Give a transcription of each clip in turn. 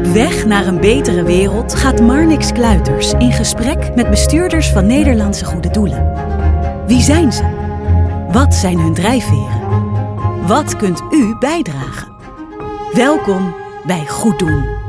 Op weg naar een betere wereld gaat Marnix Kluiters in gesprek met bestuurders van Nederlandse Goede Doelen. Wie zijn ze? Wat zijn hun drijfveren? Wat kunt u bijdragen? Welkom bij Goed Doen.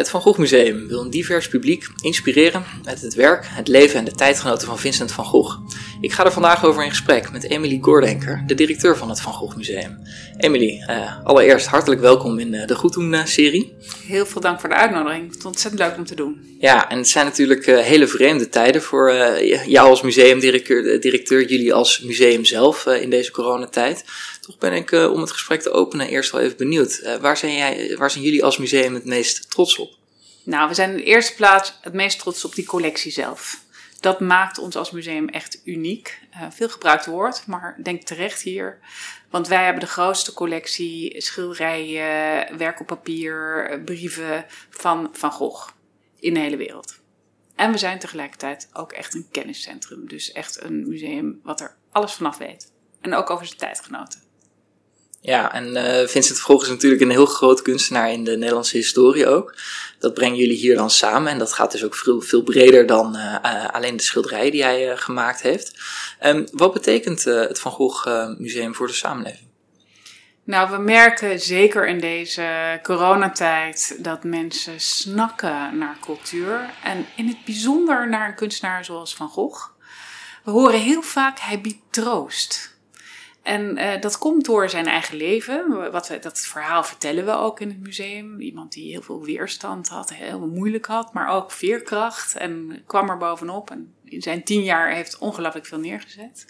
Het Van Gogh Museum wil een divers publiek inspireren met het werk, het leven en de tijdgenoten van Vincent van Gogh. Ik ga er vandaag over in gesprek met Emily Goordenker, de directeur van het Van Gogh Museum. Emily, uh, allereerst hartelijk welkom in uh, de Goed Doen-serie. Heel veel dank voor de uitnodiging. Het is ontzettend leuk om te doen. Ja, en het zijn natuurlijk uh, hele vreemde tijden voor jou als museumdirecteur, directeur, jullie als museum zelf in deze coronatijd. Toch ben ik om het gesprek te openen eerst wel even benieuwd. waar, zijn jij, waar zijn jullie als museum het meest trots op? Nou, we zijn in de eerste plaats het meest trots op die collectie zelf. Dat maakt ons als museum echt uniek. Uh, veel gebruikt woord, maar denk terecht hier. Want wij hebben de grootste collectie schilderijen, werk op papier, brieven van Van Gogh in de hele wereld. En we zijn tegelijkertijd ook echt een kenniscentrum. Dus echt een museum wat er alles vanaf weet. En ook over zijn tijdgenoten. Ja, en uh, Vincent Vroeg is natuurlijk een heel groot kunstenaar in de Nederlandse historie ook. Dat brengen jullie hier dan samen en dat gaat dus ook veel, veel breder dan uh, uh, alleen de schilderijen die hij gemaakt heeft. Um, wat betekent het Van Gogh Museum voor de samenleving? Nou, we merken zeker in deze coronatijd dat mensen snakken naar cultuur en in het bijzonder naar een kunstenaar zoals Van Gogh. We horen heel vaak, hij biedt troost. En uh, dat komt door zijn eigen leven. Wat we, dat verhaal vertellen we ook in het museum. Iemand die heel veel weerstand had, heel moeilijk had, maar ook veerkracht. En kwam er bovenop. En in zijn tien jaar heeft ongelooflijk veel neergezet.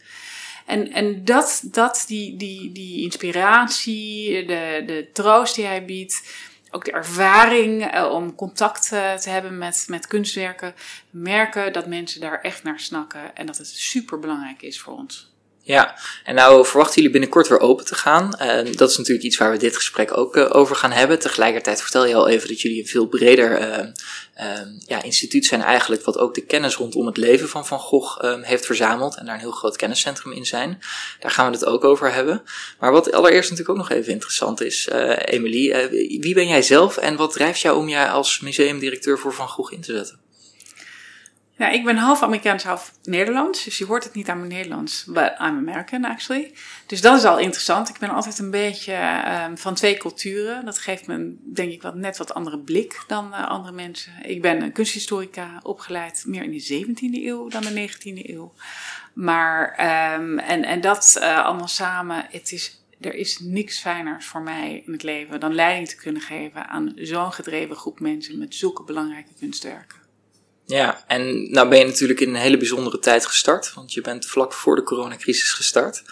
En, en dat, dat die, die, die inspiratie, de, de troost die hij biedt, ook de ervaring uh, om contact uh, te hebben met, met kunstwerken, merken dat mensen daar echt naar snakken en dat het super belangrijk is voor ons. Ja, en nou verwachten jullie binnenkort weer open te gaan. Uh, dat is natuurlijk iets waar we dit gesprek ook uh, over gaan hebben. Tegelijkertijd vertel je al even dat jullie een veel breder uh, ja, instituut zijn eigenlijk, wat ook de kennis rondom het leven van Van Gogh heeft verzameld en daar een heel groot kenniscentrum in zijn. Daar gaan we het ook over hebben. Maar wat allereerst natuurlijk ook nog even interessant is, Emily, wie ben jij zelf en wat drijft jou om jij als museumdirecteur voor Van Gogh in te zetten? Ja, ik ben half Amerikaans, half Nederlands. Dus je hoort het niet aan mijn Nederlands. But I'm American, actually. Dus dat is al interessant. Ik ben altijd een beetje um, van twee culturen. Dat geeft me, denk ik, wat, net wat andere blik dan uh, andere mensen. Ik ben kunsthistorica opgeleid meer in de 17e eeuw dan de 19e eeuw. Maar, um, en, en dat uh, allemaal samen, het is er is niks fijners voor mij in het leven dan leiding te kunnen geven aan zo'n gedreven groep mensen met zulke belangrijke kunstwerken. Ja, en nou ben je natuurlijk in een hele bijzondere tijd gestart, want je bent vlak voor de coronacrisis gestart.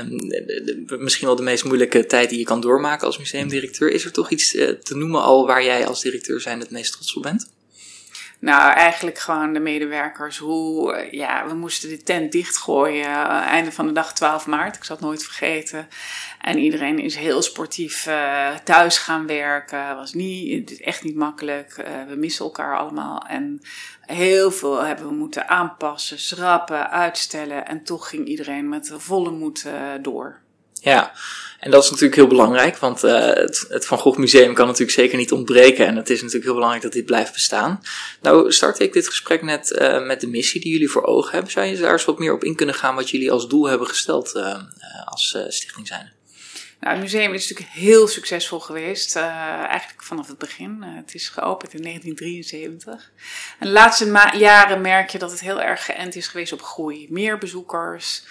Um, misschien wel de meest moeilijke tijd die je kan doormaken als museumdirecteur. Is er toch iets uh, te noemen al waar jij als directeur zijn het meest trots op bent? Nou, eigenlijk gewoon de medewerkers. Hoe, eh, ja, we moesten de tent dichtgooien. Uh, einde van de dag 12 maart. Ik zal het nooit vergeten. En iedereen is heel sportief uh, thuis gaan werken. Was niet, echt niet makkelijk. We missen elkaar allemaal. En heel veel hebben we moeten aanpassen, schrappen, uitstellen. En toch ging iedereen met volle moed door. Ja, en dat is natuurlijk heel belangrijk, want uh, het, het, Van Gogh Museum kan natuurlijk zeker niet ontbreken. En het is natuurlijk heel belangrijk dat dit blijft bestaan. Nou, start ik dit gesprek net uh, met de missie die jullie voor ogen hebben. Zou je daar eens wat meer op in kunnen gaan wat jullie als doel hebben gesteld uh, als stichting zijn? Nou, het museum is natuurlijk heel succesvol geweest, eigenlijk vanaf het begin. het is geopend in 1973. En de laatste jaren merk je dat het heel erg geënt is geweest op groei. Meer bezoekers,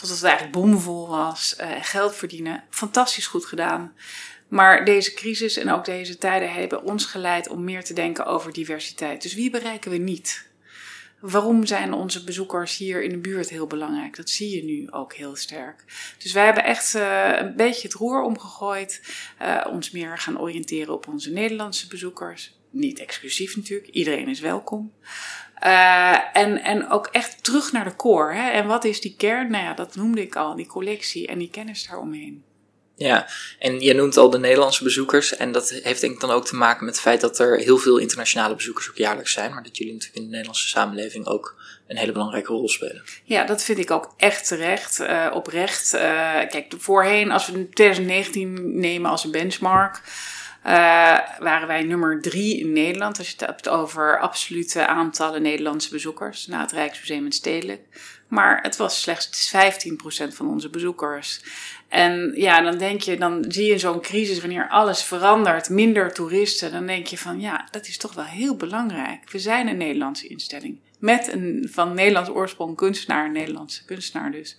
Totdat het eigenlijk bomvol was. Uh, geld verdienen. Fantastisch goed gedaan. Maar deze crisis en ook deze tijden hebben ons geleid om meer te denken over diversiteit. Dus wie bereiken we niet? Waarom zijn onze bezoekers hier in de buurt heel belangrijk? Dat zie je nu ook heel sterk. Dus wij hebben echt uh, een beetje het roer omgegooid. Uh, ons meer gaan oriënteren op onze Nederlandse bezoekers. Niet exclusief natuurlijk, iedereen is welkom. Uh, en, en ook echt terug naar de core. Hè? En wat is die kern? Nou ja, dat noemde ik al, die collectie en die kennis daaromheen. Ja, en je noemt al de Nederlandse bezoekers. En dat heeft denk ik dan ook te maken met het feit dat er heel veel internationale bezoekers ook jaarlijks zijn. Maar dat jullie natuurlijk in de Nederlandse samenleving ook een hele belangrijke rol spelen. Ja, dat vind ik ook echt terecht, uh, oprecht. Uh, kijk, voorheen, als we 2019 nemen als een benchmark waren wij nummer drie in Nederland. Als je het hebt over absolute aantallen Nederlandse bezoekers. Na het Rijksmuseum en Stedelijk. Maar het was slechts 15% van onze bezoekers. En ja, dan denk je, dan zie je zo'n crisis wanneer alles verandert, minder toeristen. Dan denk je van ja, dat is toch wel heel belangrijk. We zijn een Nederlandse instelling. Met een van Nederlands oorsprong kunstenaar, een Nederlandse kunstenaar dus.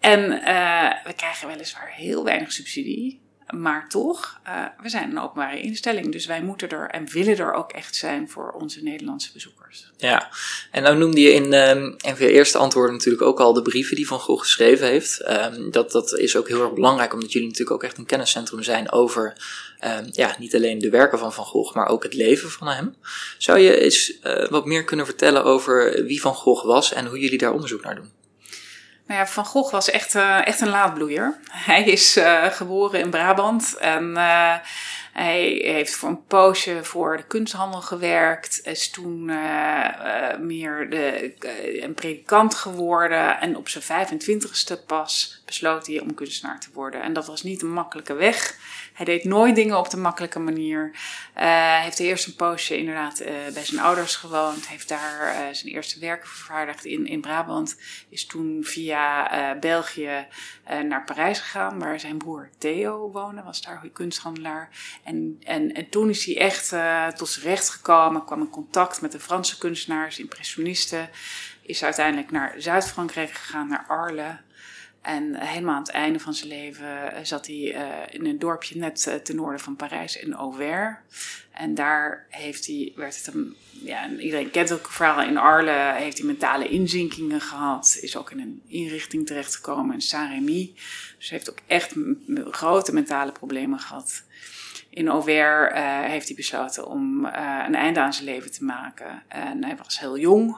En uh, we krijgen weliswaar heel weinig subsidie. Maar toch, uh, we zijn een openbare instelling. Dus wij moeten er en willen er ook echt zijn voor onze Nederlandse bezoekers. Ja, en nou noemde je in um, een je eerste antwoorden natuurlijk ook al de brieven die Van Gogh geschreven heeft. Um, dat, dat is ook heel erg belangrijk, omdat jullie natuurlijk ook echt een kenniscentrum zijn over um, ja, niet alleen de werken van Van Gogh, maar ook het leven van hem. Zou je eens uh, wat meer kunnen vertellen over wie Van Gogh was en hoe jullie daar onderzoek naar doen? Nou ja, Van Gogh was echt, uh, echt een laadbloeier. Hij is uh, geboren in Brabant en uh, hij heeft voor een poosje voor de kunsthandel gewerkt. Is toen meer de, een predikant geworden. En op zijn 25ste pas besloot hij om kunstenaar te worden. En dat was niet een makkelijke weg. Hij deed nooit dingen op de makkelijke manier. Hij uh, heeft eerst een poosje inderdaad uh, bij zijn ouders gewoond. Heeft daar uh, zijn eerste werken vervaardigd in, in Brabant. Is toen via België naar Parijs gegaan, waar zijn broer Theo woonde. Was daar kunsthandelaar. En, en, en toen is hij echt tot zijn recht gekomen. Kwam in contact met de Franse kunstenaars, impressionisten. Is uiteindelijk naar Zuid-Frankrijk gegaan, naar Arles. En helemaal aan het einde van zijn leven zat hij uh, in een dorpje net uh, ten noorden van Parijs, in Auvers. En daar heeft hij, werd het ja, iedereen kent het verhaal, in Arles heeft hij mentale inzinkingen gehad. Is ook in een inrichting terechtgekomen in Saint-Rémy. Dus heeft ook echt grote mentale problemen gehad. In Auvers heeft hij besloten om een einde aan zijn leven te maken. En hij was heel jong.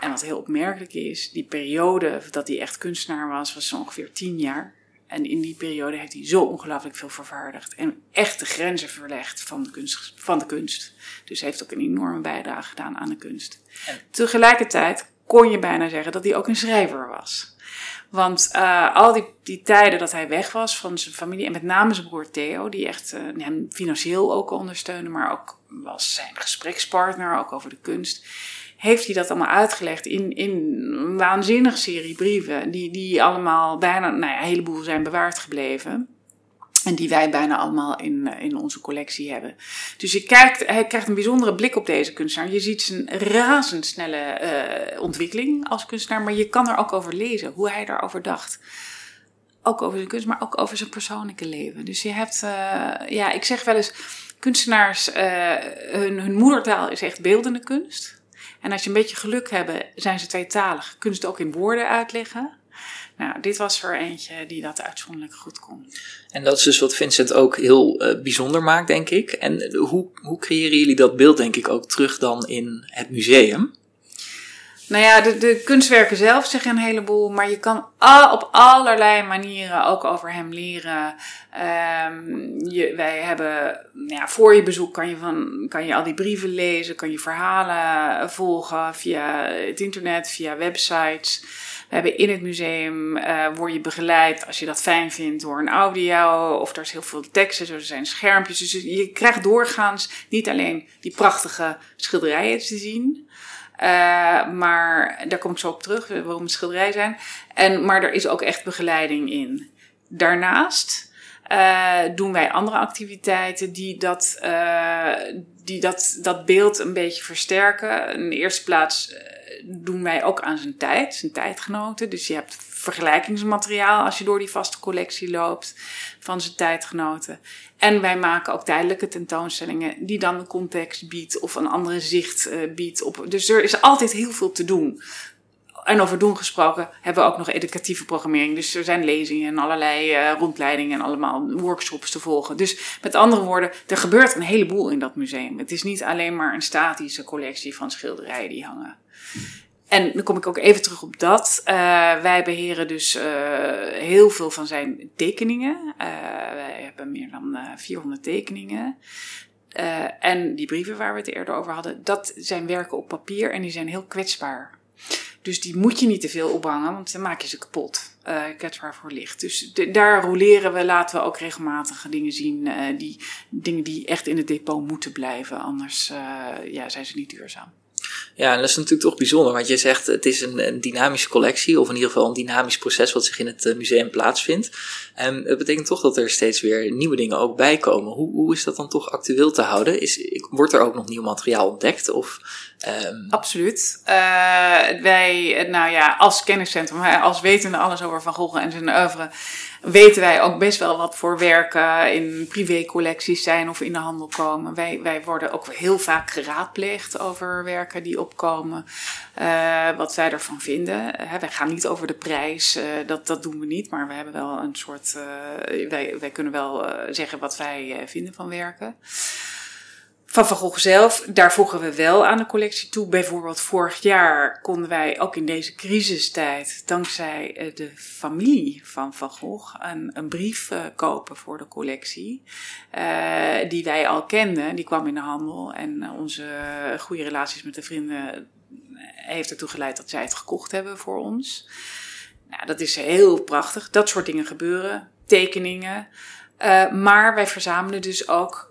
En wat heel opmerkelijk is, die periode dat hij echt kunstenaar was, was zo ongeveer tien jaar. En in die periode heeft hij zo ongelooflijk veel vervaardigd. En echt de grenzen verlegd van de kunst. Van de kunst. Dus heeft ook een enorme bijdrage gedaan aan de kunst. En tegelijkertijd kon je bijna zeggen dat hij ook een schrijver was. Want uh, al die, die tijden dat hij weg was van zijn familie, en met name zijn broer Theo, die echt uh, hem financieel ook ondersteunde, maar ook was zijn gesprekspartner, ook over de kunst heeft hij dat allemaal uitgelegd in, in een waanzinnige serie brieven. Die, die allemaal bijna, nou ja, een heleboel zijn bewaard gebleven. En die wij bijna allemaal in, in onze collectie hebben. Dus je kijkt, hij krijgt een bijzondere blik op deze kunstenaar. Je ziet zijn razendsnelle uh, ontwikkeling als kunstenaar. Maar je kan er ook over lezen, hoe hij daarover dacht. Ook over zijn kunst, maar ook over zijn persoonlijke leven. Dus je hebt, uh, ja, ik zeg wel eens, kunstenaars, uh, hun, hun moedertaal is echt beeldende kunst. En als je een beetje geluk hebt, zijn ze tweetalig. Kunnen ze het ook in woorden uitleggen. Nou, dit was er eentje die dat uitzonderlijk goed kon. En dat is dus wat Vincent ook heel uh, bijzonder maakt, denk ik. En hoe, hoe creëren jullie dat beeld, denk ik, ook terug dan in het museum? Nou ja, de, de kunstwerken zelf zeggen een heleboel, maar je kan al, op allerlei manieren ook over hem leren. Um, je, wij hebben, nou ja, voor je bezoek kan je, van, kan je al die brieven lezen, kan je verhalen volgen via het internet, via websites. We hebben in het museum, uh, word je begeleid als je dat fijn vindt door een audio of er is heel veel teksten, er zijn schermpjes. Dus je krijgt doorgaans niet alleen die prachtige schilderijen te zien, maar daar kom ik zo op terug, waarom het schilderij zijn. En, maar er is ook echt begeleiding in. Daarnaast uh, doen wij andere activiteiten die dat, die dat, dat beeld een beetje versterken. In de eerste plaats doen wij ook aan zijn tijd, zijn tijdgenoten. Dus je hebt vergelijkingsmateriaal als je door die vaste collectie loopt van zijn tijdgenoten. En wij maken ook tijdelijke tentoonstellingen die dan een context biedt of een andere zicht uh, biedt. Op, dus er is altijd heel veel te doen. En over doen gesproken hebben we ook nog educatieve programmering. Dus er zijn lezingen en allerlei uh, rondleidingen en allemaal workshops te volgen. Dus met andere woorden, er gebeurt een heleboel in dat museum. Het is niet alleen maar een statische collectie van schilderijen die hangen. En dan kom ik ook even terug op dat. Uh, wij beheren dus uh, heel veel van zijn tekeningen. Uh, wij hebben meer dan 400 tekeningen. en die brieven waar we het eerder over hadden, dat zijn werken op papier en die zijn heel kwetsbaar. Dus die moet je niet te veel ophangen, want dan maak je ze kapot. Uh, kwetsbaar voor licht. Dus daar roleren we, laten we ook regelmatig dingen zien. Die, dingen die echt in het depot moeten blijven, anders ja, zijn ze niet duurzaam. Ja, en dat is natuurlijk toch bijzonder, want je zegt het is een, een, dynamische collectie, of in ieder geval een dynamisch proces wat zich in het museum plaatsvindt. En dat betekent toch dat er steeds weer nieuwe dingen ook bij komen. Hoe, hoe is dat dan toch actueel te houden? Is, wordt er ook nog nieuw materiaal ontdekt? Of Um... Absoluut. Uh, wij, nou ja, als kenniscentrum, als wetende alles over Van Gogh en zijn oeuvre, weten wij ook best wel wat voor werken in privécollecties zijn of in de handel komen. Wij, wij worden ook heel vaak geraadpleegd over werken die opkomen, uh, wat wij ervan vinden. Wij gaan niet over de prijs, uh, dat, dat doen we niet, maar we hebben wel een soort, wij, wij kunnen wel zeggen wat wij vinden van werken. Van Van Gogh zelf, daar voegen we wel aan de collectie toe. Bijvoorbeeld vorig jaar konden wij ook in deze crisistijd, dankzij eh, de familie van Van Gogh, een, een brief uh, kopen voor de collectie. Uh, die wij al kenden, die kwam in de handel. En onze goede relaties met de vrienden heeft ertoe geleid dat zij het gekocht hebben voor ons. Nou, dat is heel prachtig. Dat soort dingen gebeuren. Tekeningen. maar wij verzamelen dus ook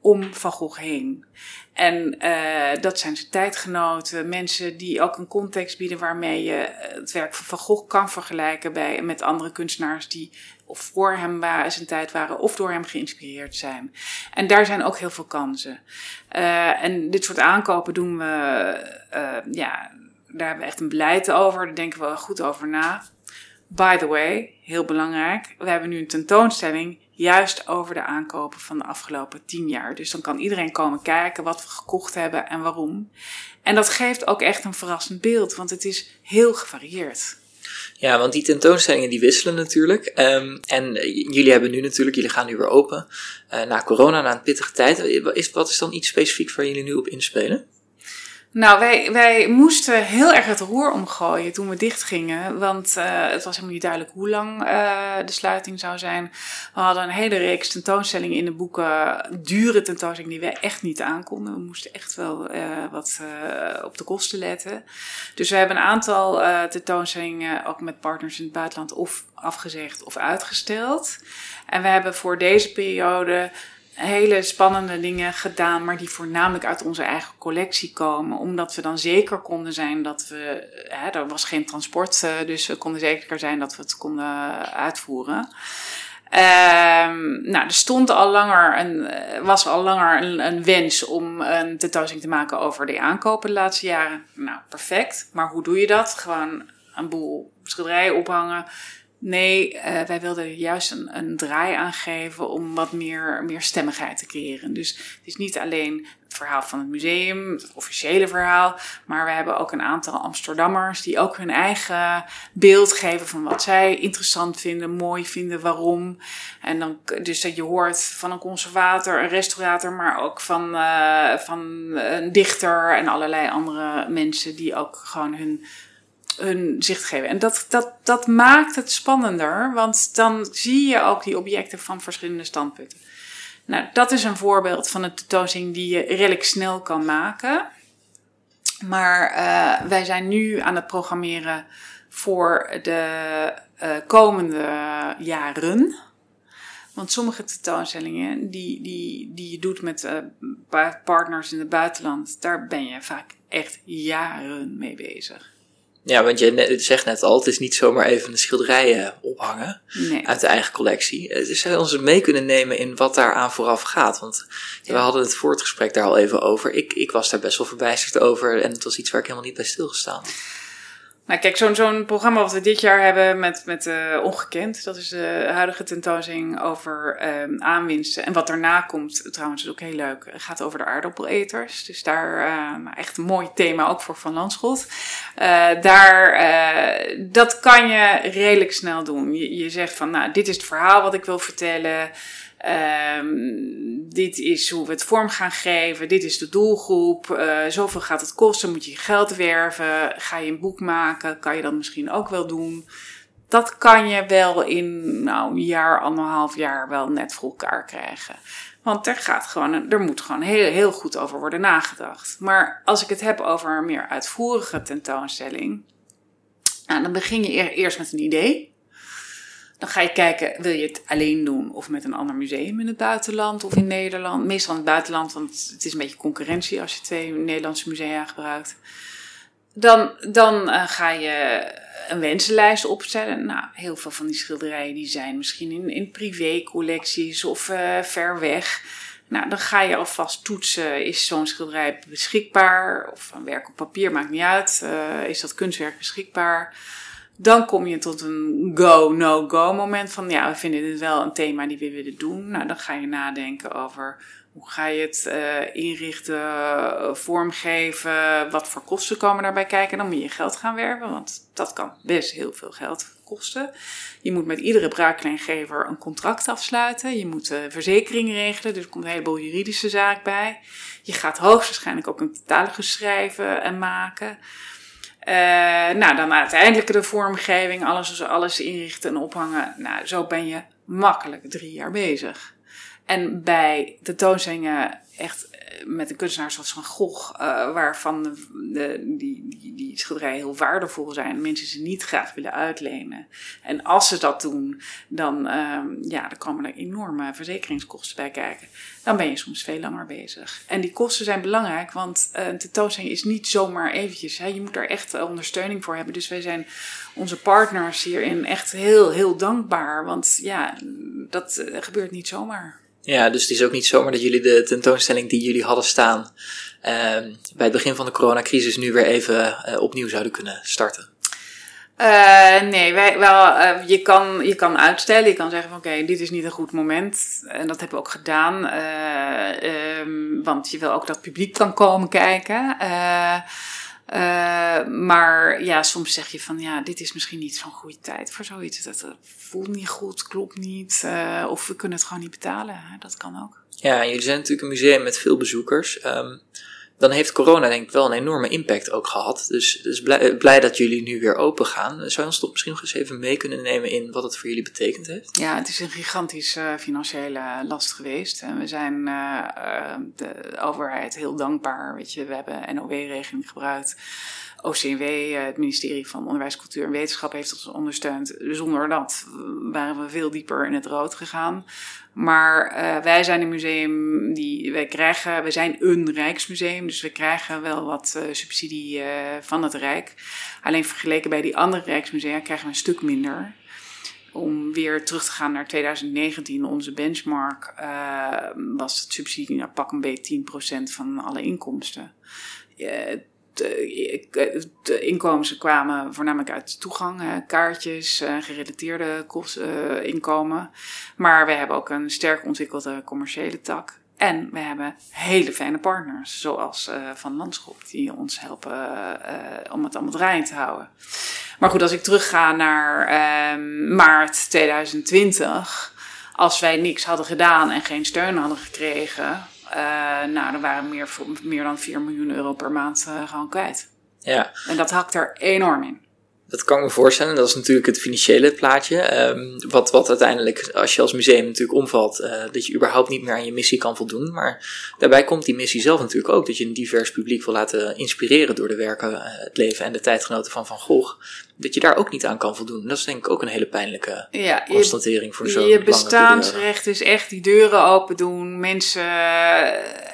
om Van Gogh heen. En uh, dat zijn zijn tijdgenoten, mensen die ook een context bieden waarmee je het werk van Van Gogh kan vergelijken bij, met andere kunstenaars die of voor hem waren, zijn tijd waren of door hem geïnspireerd zijn. En daar zijn ook heel veel kansen. Uh, en dit soort aankopen doen we, uh, ja, daar hebben we echt een beleid over, daar denken we goed over na. By the way, heel belangrijk, we hebben nu een tentoonstelling juist over de aankopen van de afgelopen tien jaar. Dus dan kan iedereen komen kijken wat we gekocht hebben en waarom. En dat geeft ook echt een verrassend beeld, want het is heel gevarieerd. Ja, want die tentoonstellingen die wisselen natuurlijk. Um, en jullie hebben nu natuurlijk, jullie gaan nu weer open uh, na corona, na een pittige tijd. Is, wat is dan iets specifiek waar jullie nu op inspelen? Nou, wij, wij moesten heel erg het roer omgooien toen we dichtgingen. Want uh, het was helemaal niet duidelijk hoe lang uh, de sluiting zou zijn. We hadden een hele reeks tentoonstellingen in de boeken. Dure tentoonstellingen die we echt niet aankonden. We moesten echt wel uh, wat op de kosten letten. Dus we hebben een aantal tentoonstellingen ook met partners in het buitenland of afgezegd of uitgesteld. En we hebben voor deze periode hele spannende dingen gedaan, maar die voornamelijk uit onze eigen collectie komen. Omdat we dan zeker konden zijn dat we. Hè, er was geen transport, eh, dus we konden zeker zijn dat we het konden uitvoeren. Um, nou, er stond al langer een, was al langer een, een, wens om een tentoonstelling te maken over de aankopen de laatste jaren. Nou, perfect. Maar hoe doe je dat? Gewoon een boel schilderijen ophangen, Nee, uh, wij wilden juist een, een draai aan geven om wat meer, meer stemmigheid te creëren. Dus het is niet alleen het verhaal van het museum, het officiële verhaal, maar we hebben ook een aantal Amsterdammers die ook hun eigen beeld geven van wat zij interessant vinden, mooi vinden, waarom. En dan, dus dat je hoort van een conservator, een restaurator, maar ook van, uh, van een dichter en allerlei andere mensen die ook gewoon hun hun zicht geven. En dat, dat, dat maakt het spannender, want dan zie je ook die objecten van verschillende standpunten. Nou, dat is een voorbeeld van een tentoonstelling die je redelijk snel kan maken. Maar uh, wij zijn nu aan het programmeren voor de uh, komende jaren. Want sommige tentoonstellingen die, die, die je doet met uh, partners in het buitenland, daar ben je vaak echt jaren mee bezig. Ja, want je zegt net al, het is niet zomaar even de schilderijen ophangen nee. uit de eigen collectie. Dus zou je ons mee kunnen nemen in wat daar aan vooraf gaat? Want ja. we hadden het voor het gesprek daar al even over. Ik, ik was daar best wel verbijsterd over en het was iets waar ik helemaal niet bij stilgestaan nou, kijk, zo'n programma wat we dit jaar hebben met, met uh, Ongekend. Dat is de huidige tentoonstelling over uh, aanwinsten. En wat daarna komt, trouwens, is ook heel leuk. Het gaat over de aardappeleters. Dus daar uh, echt een mooi thema ook voor Van Landschot. daar, dat kan je redelijk snel doen. Je, je zegt van, nou, dit is het verhaal wat ik wil vertellen. Um, dit is hoe we het vorm gaan geven. Dit is de doelgroep. Uh, zoveel gaat het kosten. Moet je geld werven? Ga je een boek maken? Kan je dat misschien ook wel doen? Dat kan je wel in nou, een jaar, anderhalf jaar wel net voor elkaar krijgen. Want er, gaat gewoon, er moet gewoon heel, heel goed over worden nagedacht. Maar als ik het heb over een meer uitvoerige tentoonstelling, Nou, dan begin je eerst met een idee. Dan ga je kijken, wil je het alleen doen of met een ander museum in het buitenland of in Nederland? Meestal in het buitenland, want het is een beetje concurrentie als je twee Nederlandse musea gebruikt. Dan, dan uh, ga je een wensenlijst opstellen. Nou, heel veel van die schilderijen die zijn misschien in, in privécollecties of uh, ver weg. Nou, dan ga je alvast toetsen, is zo'n schilderij beschikbaar? Of een werk op papier, maakt niet uit. Uh, is dat kunstwerk beschikbaar? Dan kom je tot een go, no-go moment van, ja, we vinden dit wel een thema die we willen doen. Nou, dan ga je nadenken over hoe ga je het uh, inrichten, vormgeven, wat voor kosten komen daarbij kijken. Dan moet je geld gaan werven, want dat kan best heel veel geld kosten. Je moet met iedere braakkleingever een contract afsluiten. Je moet uh, verzekering regelen, dus er komt een heleboel juridische zaak bij. Je gaat hoogstwaarschijnlijk ook een catalogus schrijven en maken. Uh, nou, dan uiteindelijk de vormgeving, alles, alles inrichten en ophangen. Nou, zo ben je makkelijk drie jaar bezig. En bij tentoonstellingen echt eh, met een kunstenaar zoals Van Gogh, uh, waarvan de, die, die, schilderijen heel waardevol zijn, mensen ze niet graag willen uitlenen. En als ze dat doen, dan, uh, ja, dan komen er enorme verzekeringskosten bij kijken. Dan ben je soms veel langer bezig. En die kosten zijn belangrijk, want een tentoonstelling is niet zomaar eventjes. Je moet daar echt ondersteuning voor hebben. Dus wij zijn onze partners hierin echt heel, heel dankbaar. Want ja, dat gebeurt niet zomaar. Ja, dus het is ook niet zomaar dat jullie de tentoonstelling die jullie hadden staan uh, bij het begin van de coronacrisis nu weer even uh, opnieuw zouden kunnen starten. Uh, nee, wij, wel, je, kan, je kan uitstellen. Je kan zeggen van oké, dit is niet een goed moment. En dat hebben we ook gedaan. Um, want je wil ook dat publiek kan komen kijken. Uh, maar ja, soms zeg je van ja, dit is misschien niet zo'n goede tijd voor zoiets. Dat, voelt niet goed, klopt niet. Uh, of we kunnen het gewoon niet betalen. Dat kan ook. Ja, jullie zijn natuurlijk een museum met veel bezoekers. Um, dan heeft corona denk ik wel een enorme impact ook gehad. Dus, dus blij, blij, dat jullie nu weer open gaan. Zou je ons toch misschien nog eens even mee kunnen nemen in wat het voor jullie betekend heeft? Ja, het is een gigantische uh, financiële last geweest. En we zijn de overheid heel dankbaar. Weet je, we hebben NOW-regeling gebruikt. OCW, het ministerie van Onderwijs, Cultuur en Wetenschap, heeft ons ondersteund. Zonder dat waren we veel dieper in het rood gegaan. Maar uh, wij zijn een museum die wij krijgen, we zijn een Rijksmuseum, dus we krijgen wel wat uh, subsidie van het Rijk. Alleen vergeleken bij die andere Rijksmusea krijgen we een stuk minder. Om weer terug te gaan naar 2019, onze benchmark, was het subsidie naar pak een beetje 10% van alle inkomsten de inkomsten kwamen voornamelijk uit toegang, kaartjes, gerelateerde kosten, inkomen. Maar we hebben ook een sterk ontwikkelde commerciële tak. En we hebben hele fijne partners, zoals uh, Van Landschop, die ons helpen om het allemaal draaiend te houden. Maar goed, als ik terugga naar uh, maart 2020, als wij niks hadden gedaan en geen steun hadden gekregen, nou, dan waren meer, meer dan 4 miljoen euro per maand uh, gewoon kwijt. Ja. En dat hakt er enorm in. Dat kan ik me voorstellen. Dat is natuurlijk het financiële plaatje. Um, wat, wat uiteindelijk, als je als museum natuurlijk omvalt, uh, dat je überhaupt niet meer aan je missie kan voldoen. Maar daarbij komt die missie zelf natuurlijk ook. Dat je een divers publiek wil laten inspireren door de werken, het leven en de tijdgenoten van Van Gogh dat je daar ook niet aan kan voldoen. Dat is denk ik ook een hele pijnlijke ja, constatering voor zo'n Je bestaansrecht is echt die deuren open doen. Mensen,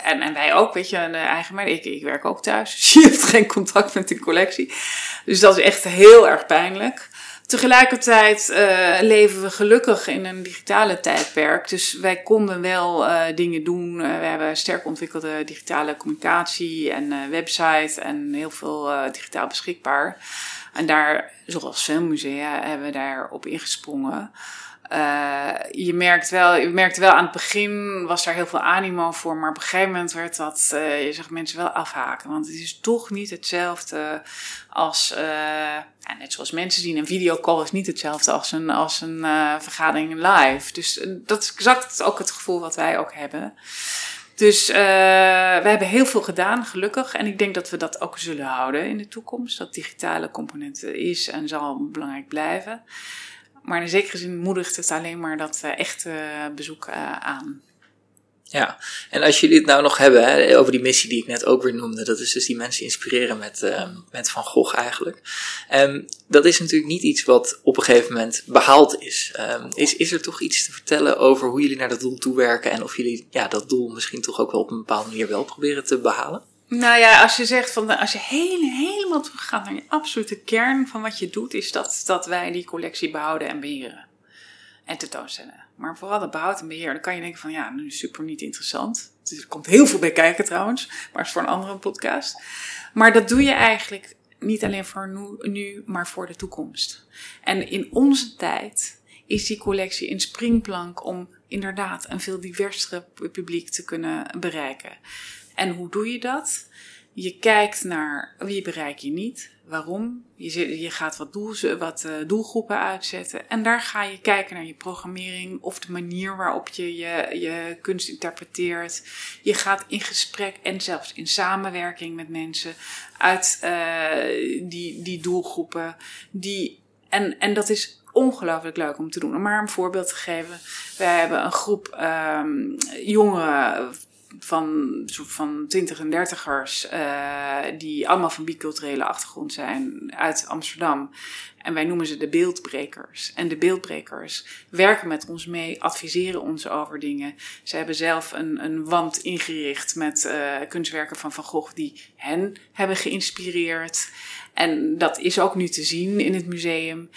en, en wij ook, weet je, een eigen maar ik, ik werk ook thuis. Dus je hebt geen contact met de collectie. Dus dat is echt heel erg pijnlijk. Tegelijkertijd uh, leven we gelukkig in een digitale tijdperk. Dus wij konden wel uh, dingen doen. Uh, we hebben sterk ontwikkelde digitale communicatie en website en heel veel digitaal beschikbaar. En daar, zoals veel musea, hebben we daarop ingesprongen. Uh, je merkt wel, je merkt wel aan het begin was daar heel veel animo voor, maar op een gegeven moment werd dat, uh, je zag mensen wel afhaken. Want het is toch niet hetzelfde als, uh, ja, net zoals mensen zien, een videocall is niet hetzelfde als een, als een vergadering live. Dus dat is exact ook het gevoel wat wij ook hebben. Dus uh, we hebben heel veel gedaan, gelukkig. En ik denk dat we dat ook zullen houden in de toekomst. Dat digitale component is en zal belangrijk blijven. Maar in zekere zin moedigt het alleen maar dat echte bezoek uh, aan. Ja, en als jullie het nou nog hebben hè, over die missie die ik net ook weer noemde, dat is dus die mensen inspireren met, met Van Gogh eigenlijk. Um, dat is natuurlijk niet iets wat op een gegeven moment behaald is. Um, is. Is er toch iets te vertellen over hoe jullie naar dat doel toewerken en of jullie ja, dat doel misschien toch ook wel op een bepaalde manier wel proberen te behalen? Nou ja, als je zegt van als je hele, helemaal teruggaat naar je absolute kern van wat je doet, is dat, dat wij die collectie behouden en beheren. En tentoonstellen. Maar vooral dat behoud en beheer, dan kan je denken van ja, nu is super niet interessant. Er komt heel veel bij kijken trouwens, maar is voor een andere podcast. Maar dat doe je eigenlijk niet alleen voor nu, nu, maar voor de toekomst. En in onze tijd is die collectie een springplank om inderdaad een veel diversere publiek te kunnen bereiken. En hoe doe je dat? Je kijkt naar wie bereik je niet, waarom. Je, je gaat wat, wat uh, doelgroepen uitzetten. En daar ga je kijken naar je programmering of de manier waarop je je, kunst interpreteert. Je gaat in gesprek en zelfs in samenwerking met mensen uit uh, die, die doelgroepen. Die, en, en dat is ongelooflijk leuk om te doen. Om maar een voorbeeld te geven. We hebben een groep um, jongeren van van twintig en dertigers, uh, die allemaal van biculturele achtergrond zijn, uit Amsterdam. En wij noemen ze de beeldbrekers. En de beeldbrekers werken met ons mee, adviseren ons over dingen. Ze hebben zelf een, een wand ingericht met uh, kunstwerken van Van Gogh die hen hebben geïnspireerd. En dat is ook nu te zien in het museum.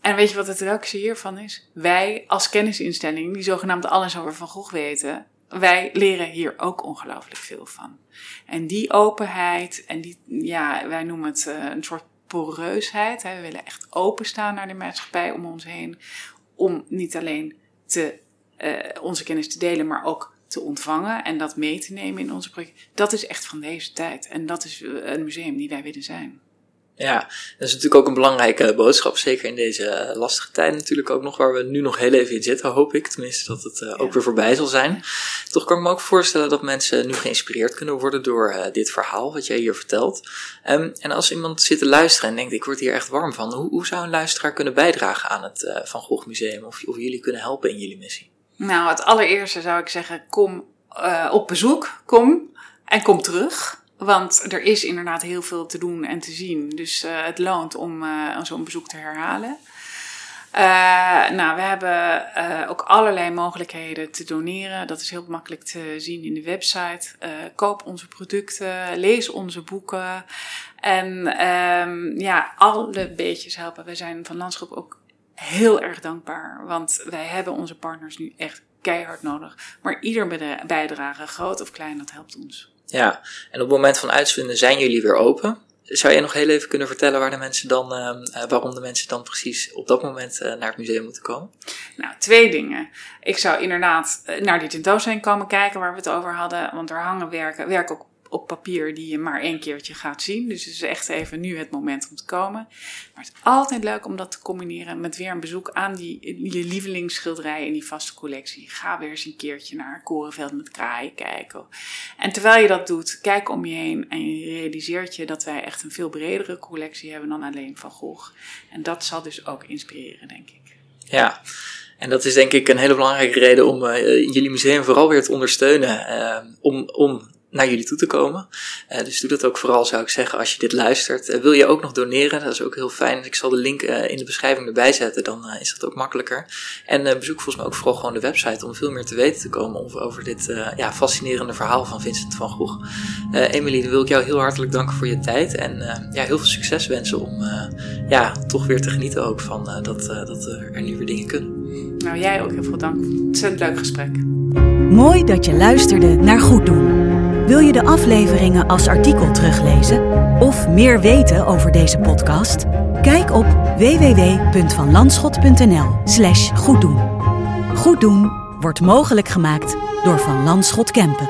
En weet je wat het leukste hiervan is? Wij als kennisinstelling, die zogenaamd alles over Van Gogh weten, wij leren hier ook ongelooflijk veel van. En die openheid en die, ja, wij noemen het uh, een soort poreusheid. We willen echt openstaan naar de maatschappij om ons heen. Om niet alleen te, uh, onze kennis te delen, maar ook te ontvangen en dat mee te nemen in onze project. Dat is echt van deze tijd. En dat is een museum die wij willen zijn. Ja, dat is natuurlijk ook een belangrijke boodschap, zeker in deze eh, lastige tijd natuurlijk ook nog, waar we nu nog heel even in zitten, hoop ik. Tenminste, dat het uh, ook weer voorbij zal zijn. Toch kan ik me ook voorstellen dat mensen nu geïnspireerd kunnen worden door uh, dit verhaal wat jij hier vertelt. Um, en als iemand zit te luisteren en denkt, ik word hier echt warm van, hoe, hoe zou een luisteraar kunnen bijdragen aan het uh, Van Gogh Museum of, of jullie kunnen helpen in jullie missie? Nou, het allereerste zou ik zeggen, kom op bezoek, kom en kom terug. Want er is inderdaad heel veel te doen en te zien. Dus uh, het loont om uh, zo'n bezoek te herhalen. Uh, nou, we hebben ook allerlei mogelijkheden te doneren. Dat is heel makkelijk te zien in de website. koop onze producten, lees onze boeken. En um, ja, alle beetjes helpen. We zijn van Landschap ook heel erg dankbaar. Want wij hebben onze partners nu echt keihard nodig. Maar ieder bijdrage, groot of klein, dat helpt ons. Ja, en op het moment van uitzenden zijn jullie weer open. Zou je nog heel even kunnen vertellen waar de mensen dan, uh, waarom de mensen dan precies op dat moment uh, naar het museum moeten komen? Nou, twee dingen. Ik zou inderdaad naar die tentoonstelling komen kijken waar we het over hadden. Want er hangen werken, werken ook op papier die je maar één keertje gaat zien. Dus het is echt even nu het moment om te komen. Maar het is altijd leuk om dat te combineren met weer een bezoek aan die, je lievelingsschilderij in die vaste collectie. Ga weer eens een keertje naar Korenveld met kraaien kijken. En terwijl je dat doet, kijk om je heen en je realiseert je dat wij echt een veel bredere collectie hebben dan alleen Van Gogh. En dat zal dus ook inspireren, denk ik. Ja. En dat is denk ik een hele belangrijke reden om uh, jullie museum vooral weer te ondersteunen. Uh, om, om naar jullie toe te komen. Uh, dus doe dat ook vooral, zou ik zeggen, als je dit luistert. Uh, wil je ook nog doneren? Dat is ook heel fijn. Ik zal de link uh, in de beschrijving erbij zetten, dan is dat ook makkelijker. En bezoek volgens mij ook vooral gewoon de website om veel meer te weten te komen over dit ja, fascinerende verhaal van Vincent van Gogh. Emily, dan wil ik jou heel hartelijk danken voor je tijd en ja, heel veel succes wensen om ja, toch weer te genieten ook van dat, dat er nu weer dingen kunnen. Nou, jij ook heel veel dank. Ontzettend leuk gesprek. Mooi dat je luisterde naar Goed Doen. Wil je de afleveringen als artikel teruglezen of meer weten over deze podcast? Kijk op www.vanlandschot.nl/slash goeddoen. Goed doen wordt mogelijk gemaakt door Van Landschot Kempen.